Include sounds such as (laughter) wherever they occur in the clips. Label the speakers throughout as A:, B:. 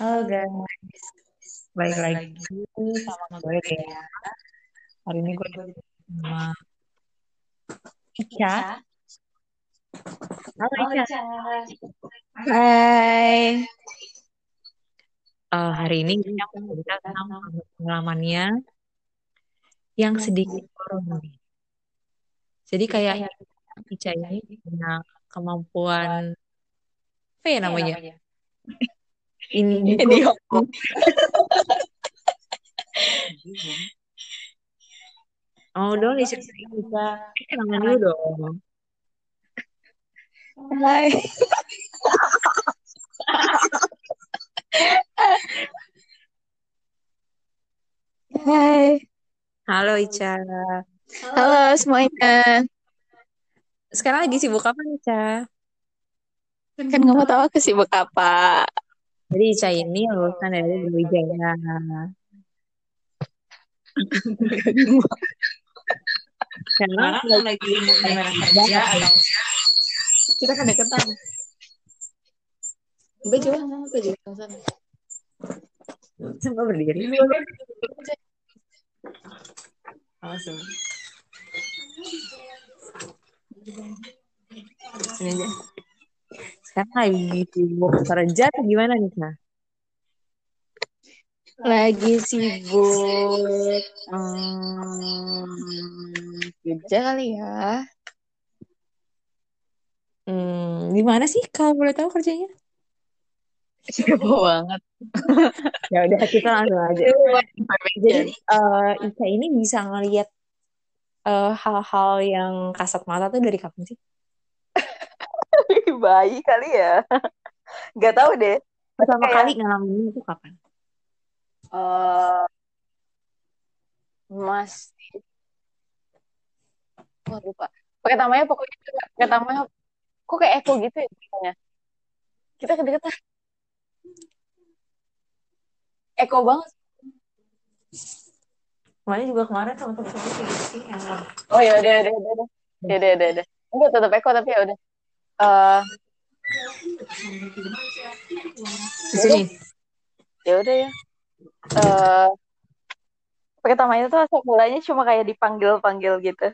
A: Halo guys, balik lagi sama gue Dea. Hari ini gue sama Ica. Halo Ica.
B: Hai.
A: Eh, hari ini kita cerita tentang pengalamannya yang sedikit nih. Jadi kayak Ica ini punya kemampuan apa ya namanya? Ini
B: Di Hongkong.
A: Oh dong diceritain Ica. Kenalan dulu dong.
B: Hai. Hai.
A: Halo Ica.
B: Halo semuanya.
A: Sekarang lagi sibuk apa Ica?
B: Kan nggak mau tahu aku sibuk apa.
A: Jadi Ica ini lulusan dari Brawijaya. Sekarang lagi gimana kerja atau
B: Kita kan deketan. Gue juga sama tuh juga sana.
A: semua berdiri?
B: Langsung. Sini aja.
A: Lagi sibuk kerja atau gimana nih Kak?
B: Lagi sibuk hmm, kerja kali ya.
A: Hmm, di mana sih kalau boleh tahu kerjanya?
B: Kepo banget. (laughs)
A: Ya udah kita langsung aja. Jadi eh, Ica ini bisa ngelihat eh, hal-hal yang kasat mata tuh dari kapan sih?
B: Bayi kali ya. Gak tahu deh.
A: Pertama
B: Kayak-
A: kali ngalamin itu kapan?
B: eh masih Wah, lupa. Pertamanya pokoknya pertamanya kok kayak Eko gitu ya ceritanya. Kita kedekatan. Eko banget.
A: Kemarin juga kemarin sama gitu sih yang
B: Oh ya udah udah udah udah. Ya udah udah udah. Enggak tetap Eko tapi ya udah. Eh
A: di sini.
B: ya udah ya. Eh pertamanya tuh asal mulanya cuma kayak dipanggil-panggil gitu.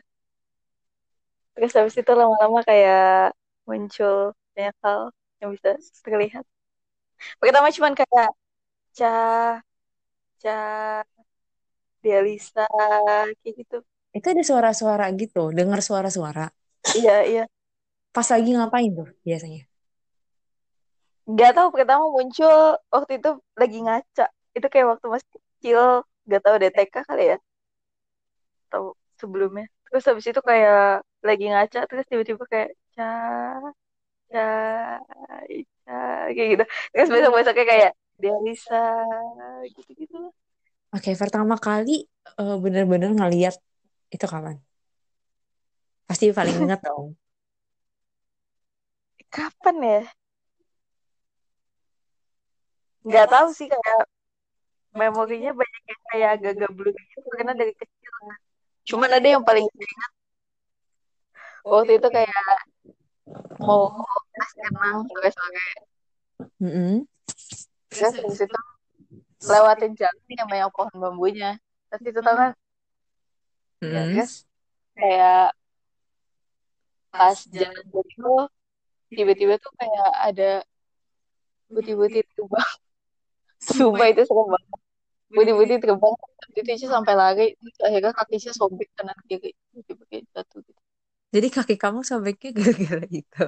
B: Terus habis itu lama-lama kayak muncul banyak hal yang bisa terlihat. Pertama cuman kayak Ca, Ca, Dialisa, kayak gitu.
A: Itu ada suara-suara gitu, dengar suara-suara.
B: Iya, iya.
A: Pas lagi ngapain tuh biasanya?
B: Gak tahu pertama muncul waktu itu lagi ngaca. Itu kayak waktu masih kecil, gak tahu deh TK kali ya. Tahu sebelumnya. Terus habis itu kayak lagi ngaca, terus tiba-tiba kayak Ca, Ca, Ica, kayak gitu. Terus besok-besoknya kayak Dialisa, gitu-gitu.
A: Oke, pertama kali eh, bener-bener ngeliat itu kapan? Pasti paling inget dong.
B: Kapan ya? Nggak tahu sih kayak memorinya banyak yang kayak agak gablur gitu karena dari kecil. Cuman ada yang paling ingat waktu itu kayak mau pas renang sore-sore.
A: Mm-mm.
B: Terus habis itu lewatin jalan yang banyak pohon bambunya. Terus itu tau kan? Ya,
A: Mm-mm.
B: terus kayak pas jalan itu tiba-tiba tuh kayak ada putih-putih terbang. (laughs) Sumpah itu serem banget. Putih-putih terbang. Itu Ica sampai lari. Terus akhirnya kakinya sobek kanan kiri. Tiba-tiba kayak jatuh gitu.
A: Jadi kaki kamu sobeknya gara-gara itu.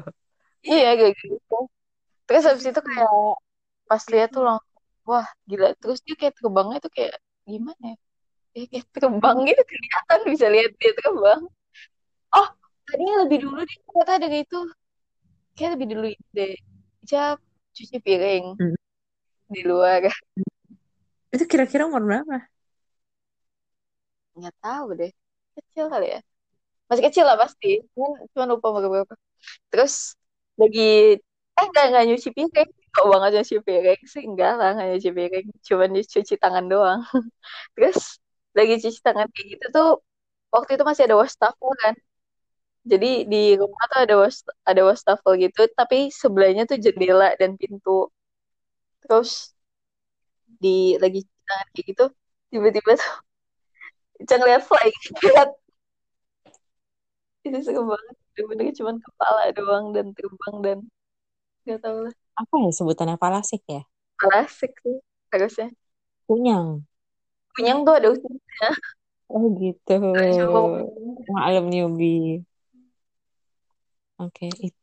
B: Iya kayak gitu. Terus habis itu kayak pas lihat tuh langsung wah gila. Terus dia kayak terbangnya tuh kayak gimana ya? Dia kayak terbang gitu kelihatan bisa lihat dia terbang. Oh tadinya lebih dulu dia kata ada itu. Kayak lebih dulu deh. Ica cuci piring
A: Hmm.
B: di luar. (laughs)
A: Itu kira-kira umur berapa?
B: Nggak tahu deh. Kecil kali ya. Masih kecil lah pasti. Cuman, cuman lupa umur berapa. Terus lagi eh enggak enggak nyuci piring. Kok banget nyuci piring sih? Enggak lah, enggak nyuci piring. Cuman cuci tangan doang. (laughs) Terus lagi cuci tangan kayak gitu tuh waktu itu masih ada wastafel kan. Jadi di rumah tuh ada was ada wastafel gitu, tapi sebelahnya tuh jendela dan pintu. Terus di lagi kayak gitu tiba-tiba tuh Ica ngeliat fly lihat (laughs) itu seru banget bener-bener cuman kepala doang dan terbang dan nggak tahu lah
A: Apa ya sebutannya palasik ya?
B: klasik sih harusnya
A: Kunyang.
B: kunyang tuh ada usianya
A: Oh gitu. Maklum newbie. Oke. it-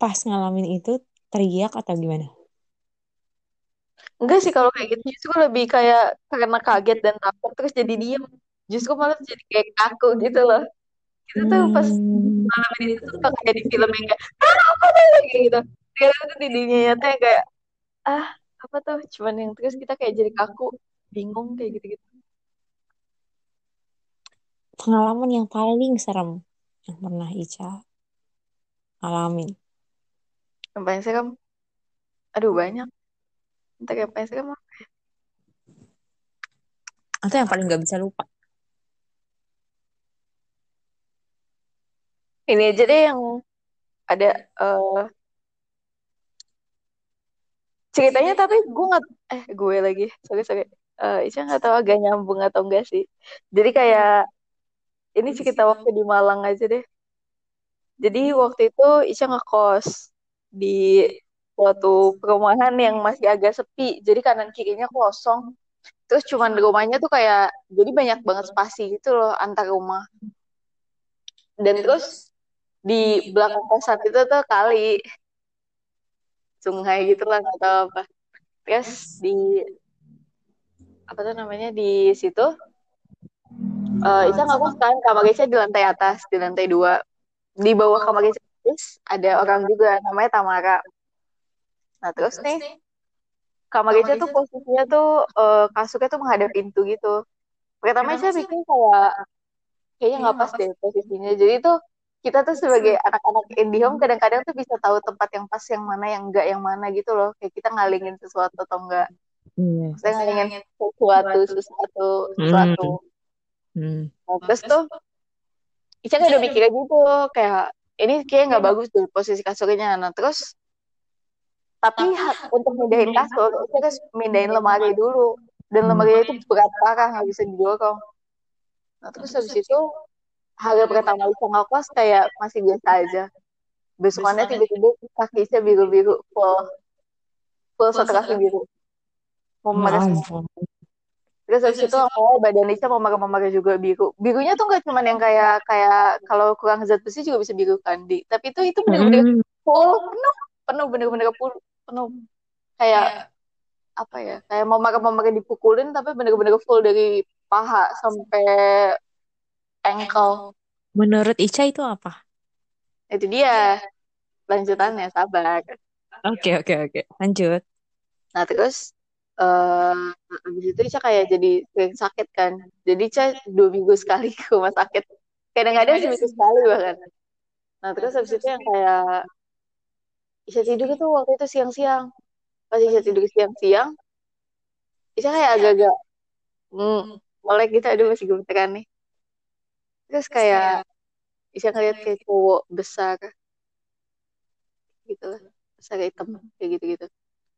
A: Pas ngalamin itu teriak atau gimana?
B: enggak sih kalau kayak gitu justru lebih kayak karena kaget dan takut terus jadi diem justru malah jadi kayak kaku gitu loh itu tuh pas
A: Hmm.
B: ngalamin itu tuh kayak di film yang kayak ah apa tuh kayak gitu ternyata tuh di dunia nyata yang kayak ah apa tuh cuman yang terus kita kayak jadi kaku bingung kayak gitu-gitu
A: Pengalaman yang paling serem yang pernah Ica alamin.
B: yang paling serem aduh banyak entah yang paling serem apa?
A: Atau yang paling gak bisa lupa.
B: ini aja deh yang ada eh, ceritanya tapi gue nggak eh gue lagi sorry sorry eh Ica nggak tahu agak nyambung atau enggak sih jadi kayak ini cerita waktu di Malang aja deh jadi waktu itu Ica ngekos di suatu perumahan yang masih agak sepi. Jadi kanan kirinya kosong. Terus cuman rumahnya tuh kayak jadi banyak banget spasi gitu loh antar rumah. Dan terus di belakang kosan itu tuh kali. Sungai gitu lah tahu apa. Terus di apa tuh namanya di situ eh Ica nggak kos kan kamar Ica di lantai atas di lantai dua di bawah kamar terus ada orang juga namanya Tamara. Nah terus nih kamar Ica tuh posisinya tuh eh, kasurnya tuh menghadap pintu gitu. Pertama Ica pikir kayak kayaknya nggak pas deh posisinya. Jadi tuh kita tuh sebagai anak-anak IndiHome kadang-kadang tuh bisa tahu tempat yang pas yang mana yang enggak yang mana gitu loh. Kayak kita ngalingin sesuatu atau enggak
A: Iya.
B: saya ngalingin sesuatu sesuatu. sesuatu
A: Hmm.
B: Nah, terus? tuh Ica kayak udah mikir gitu kayak ini kayak nggak bagus tuh posisi kasurnya nah terus tapi untuk mindahin kasur Ica harus mindahin lemari dulu. Dan lemari itu berat parah nggak bisa didorong nah terus habis itu hari pertama Ica ngekos kayak masih biasa aja. Besokannya tiba-tiba kaki Ica biru-biru full full satu kaki biru.
A: Ampun.
B: Terus habis itu awalnya badan Lisa memakai-memakai juga biru. Birunya tuh nggak cuman yang kayak kayak kalau kurang zat besi juga bisa biru kan, Di. Tapi itu itu bener-bener
A: Hmm.
B: full penuh, penuh bener-bener full penuh. Kayak apa ya? Kayak memakai-memakai dipukulin tapi bener-bener full dari paha sampai ankle.
A: Menurut Ica itu apa?
B: Itu dia lanjutannya sabar.
A: Oke, oke, oke. Lanjut.
B: Nah terus eh abis itu Ica kayak jadi sering sakit kan. Jadi Ica dua minggu sekali ke rumah sakit. Kadang-kadang seminggu sekali bahkan. Nah terus habis itu yang kayak Ica tidur tuh waktu itu siang-siang. Pas Ica tidur siang-siang, Ica kayak agak-agak hmm, melek gitu. Aduh masih gemeteran nih. Terus kayak Ica ngeliat kayak cowok besar gitu lah. Besar hitam kayak gitu-gitu.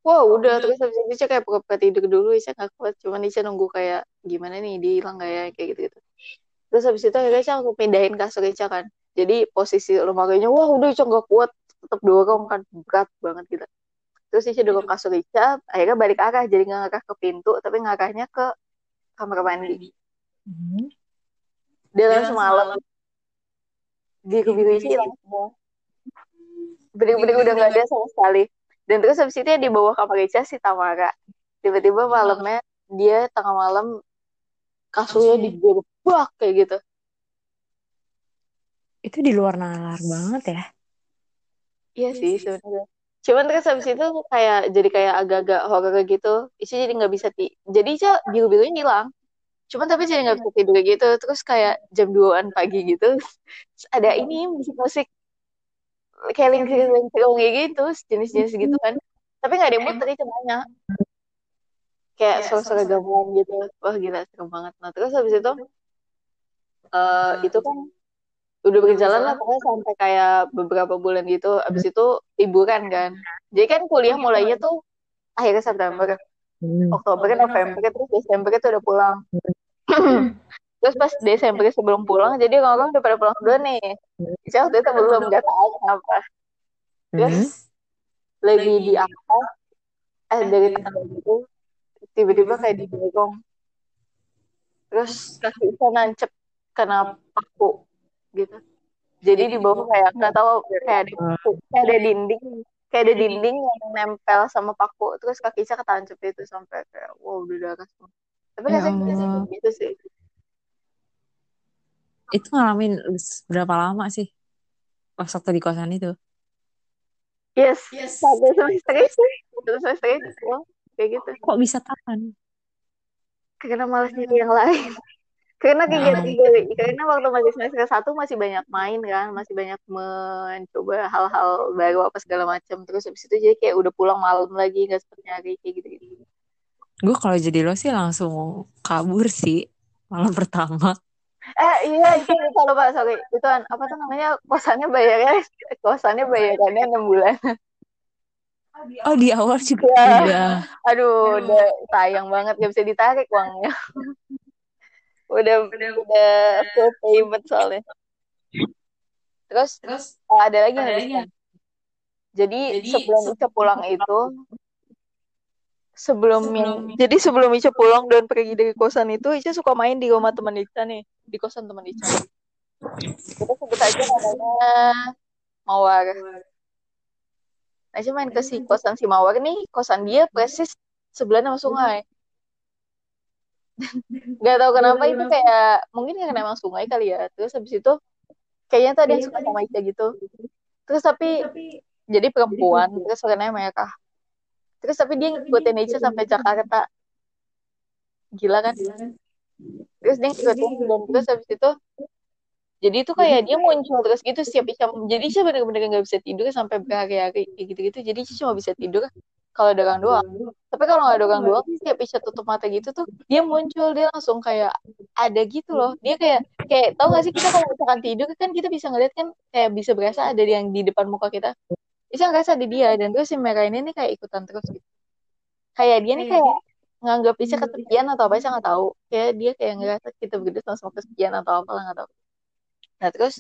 B: Wah udah terus habis itu Ica kayak pura-pura tidur dulu Ica gak kuat. Cuman Ica nunggu kayak gimana nih dia hilang gak ya? kayak gitu-gitu. Terus habis itu akhirnya Ica langsung pindahin kasur Ica kan. Jadi posisi lemarinya wah udah Ica gak kuat tetap dorong kan. Berat banget gitu. Terus Ica dorong kasur Ica akhirnya balik arah. Jadi nggak ngarah ke pintu tapi ngarahnya ke kamar mandi.
A: Hmm.
B: dalam semalam biru-biru Ica hilang. Semua bener-bener udah nggak ada sama sekali dan terus habis itu ya di bawah kamar Ica si Tamara. Tiba-tiba malamnya dia tengah malam kasurnya digerebek kayak gitu.
A: Itu di luar nalar banget ya.
B: iya sih sebenarnya. Cuman terus habis itu kayak jadi kayak agak-agak horor gitu. Ica jadi nggak bisa ti jadi Ica biru-birunya hilang. Cuman tapi jadi nggak bisa tidur gitu. Terus kayak jam 2an pagi gitu. (laughs) Terus ada ini musik-musik kayak lingkring-lingkring kayak gitu jenis-jenis gitu kan. Tapi nggak ada yang muter Ica nanya kayak suara-suara gamelan gitu. Wah gila serem banget. Nah terus habis itu eh itu kan udah berjalan lah pokoknya sampai kayak beberapa bulan gitu. Abis itu liburan kan. Jadi kan kuliah mulainya tuh akhir September.
A: Hmm.
B: Oktober November terus Desember itu udah pulang (clears throat) terus pas Desember sebelum pulang jadi orang-orang udah pada pulang dulu nih. Ica waktu itu belum gak tahu kenapa. Terus
A: Hmm.
B: lagi di apa eh dari tangga gitu tiba-tiba kayak didorong terus kaki Ica nancep kena paku gitu. Jadi di bawah kayak nggak tahu kayak ada paku kayak ada dinding kayak ada dinding yang nempel sama paku. Terus kaki Ica ketancep itu sampai kayak wow udah darah semua. Tapi
A: Ya
B: rasanya
A: Allah.
B: gitu sih
A: Itu ngalamin berapa lama sih pas waktu di kosan itu?
B: yes satu semester itu satu semester itu doang. kayak gitu
A: Kok bisa tahan?
B: karena malas nyari yang lain karena
A: Ya
B: kegiatan
A: ampun.
B: karena waktu masih semester satu masih banyak main kan masih banyak mencoba hal-hal baru apa segala macam terus habis itu jadi kayak udah pulang malam lagi nggak sempet nyari kayak gitu gitu
A: Gue kalau jadi lo sih langsung kabur sih malam pertama.
B: Eh iya itu lupa lupa sorry. Itu an- apa tuh namanya? Kosannya bayarnya kosannya bayarannya enam bulan.
A: Oh di awal juga
B: ya
A: udah.
B: aduh udah sayang banget gak bisa ditarik uangnya. Udah udah full payment soalnya. Terus oh, ada lagi yang lebih sedih. jadi sebelum Ica pulang itu sebelum yang jadi sebelum Ica pulang dan pergi dari kosan itu Ica suka main di rumah teman Ica nih di kosan teman Ica. Kita sebut aja namanya Mawar. Nah Ica main ke si kosan si Mawar nih kosan dia persis sebelahnya sama sungai. Nggak tahu kenapa itu kayak mungkin karena emang sungai kali ya. Terus habis itu kayaknya tuh ada yang suka sama Ica gitu. Terus tapi jadi perempuan terus warnanya merah terus tapi dia ngikutin Ica sampai Jakarta. Gila kan? Terus dia ngikutin dan terus habis itu jadi itu kayak dia muncul terus gitu setiap Ica jadi Ica bener-bener nggak bisa tidur sampai berhari-hari kayak gitu-gitu. Jadi Ica cuma bisa tidur kalau ada orang doang. Tapi kalau nggak ada orang doang setiap Ica tutup mata gitu tuh dia muncul dia langsung kayak ada gitu loh. Dia kayak kayak tahu gak sih kita kalau misalkan tidur kan kita bisa ngeliat kan kayak bisa berasa ada yang di depan muka kita Ica ngerasa ada dia? Dan terus si merah ini nih kayak ikutan terus gitu. Kayak dia nih kayak nganggap Ica kesepian atau apa Ica nggak tahu. Kayak dia kayak ngerasa kita berdua sama-sama kesepian atau apa lah nggak tahu. Nah terus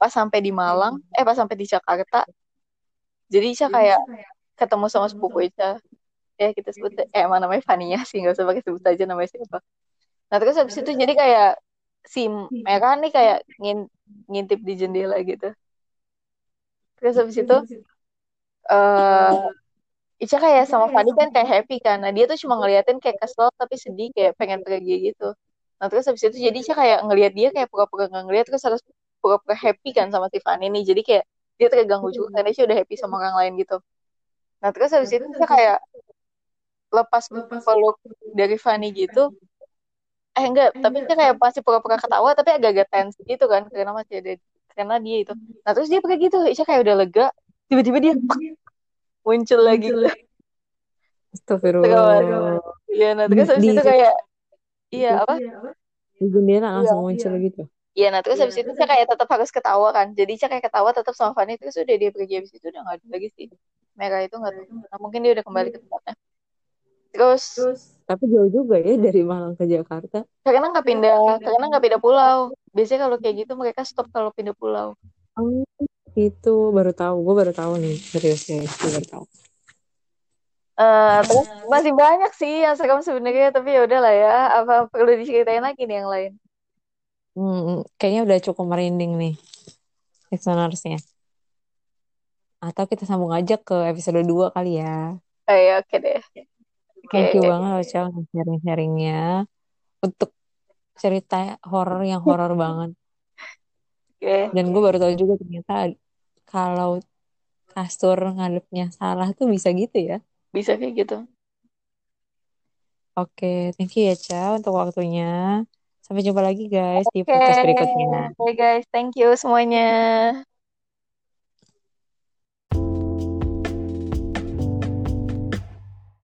B: pas sampai di Malang eh pas sampai di Jakarta jadi Ica kayak ketemu sama sepupu Ica ya kita sebut eh emang namanya Fania sih nggak usah pakai sebut aja namanya siapa. Nah terus habis itu jadi kayak si merah nih kayak ngin, ngintip di jendela gitu. Terus habis itu eh Ica kayak sama Fani kan kayak happy kan. Nah dia tuh cuma ngeliatin kayak kesel tapi sedih kayak pengen pergi gitu. Nah terus habis itu jadi Ica kayak ngeliat dia kayak pura-pura nggak ngeliat terus harus pura-pura happy kan sama si Fani nih. Jadi kayak dia terganggu juga karena Ica udah happy sama orang lain gitu. Nah terus habis itu Ica kayak lepas peluk dari Fani gitu. Eh enggak tapi Ica kayak pasti pura-pura ketawa tapi agak-agak tense gitu kan karena masih ada karena dia itu. Nah terus dia pergi gitu Ica kayak udah lega tiba-tiba dia (laughs) muncul lagi
A: Astagfirullah.
B: Iya, nah terus habis
A: di,
B: itu kayak iya apa?
A: di jendela langsung muncul gitu.
B: Iya, nah terus habis itu saya kayak tetap harus ketawa kan. Jadi saya kayak ketawa tetap sama Fanny terus udah dia pergi habis itu udah nggak ada lagi sih. Merah itu nggak tahu. Nah, mungkin dia udah kembali ke tempatnya. Terus
A: Tapi jauh juga ya dari Malang ke Jakarta.
B: karena nggak pindah, karena nggak pindah pulau. Biasanya kalau kayak gitu mereka stop kalau pindah pulau.
A: Oh, itu baru tahu. Gue baru tahu nih. Serius guys, gue baru tahu.
B: Eh, terus masih banyak sih yang serem sebenarnya, tapi ya udahlah ya. Apa perlu diceritain lagi nih yang lain?
A: Hmm, kayaknya udah cukup merinding nih listenersnya. Atau kita sambung aja ke episode 2 kali ya.
B: Oh, ya, oke deh. Oke.
A: Thank you banget loh Cel sharing-sharingnya untuk cerita horor yang horor banget.
B: Oke.
A: Dan gue baru tahu juga ternyata kalau kasur ngadepnya salah tuh bisa gitu ya.
B: Bisa kayak gitu.
A: Oke, thank you ya Cel untuk waktunya. Sampai jumpa lagi guys di
B: Oke.
A: podcast berikutnya.
B: Oke guys, thank you semuanya.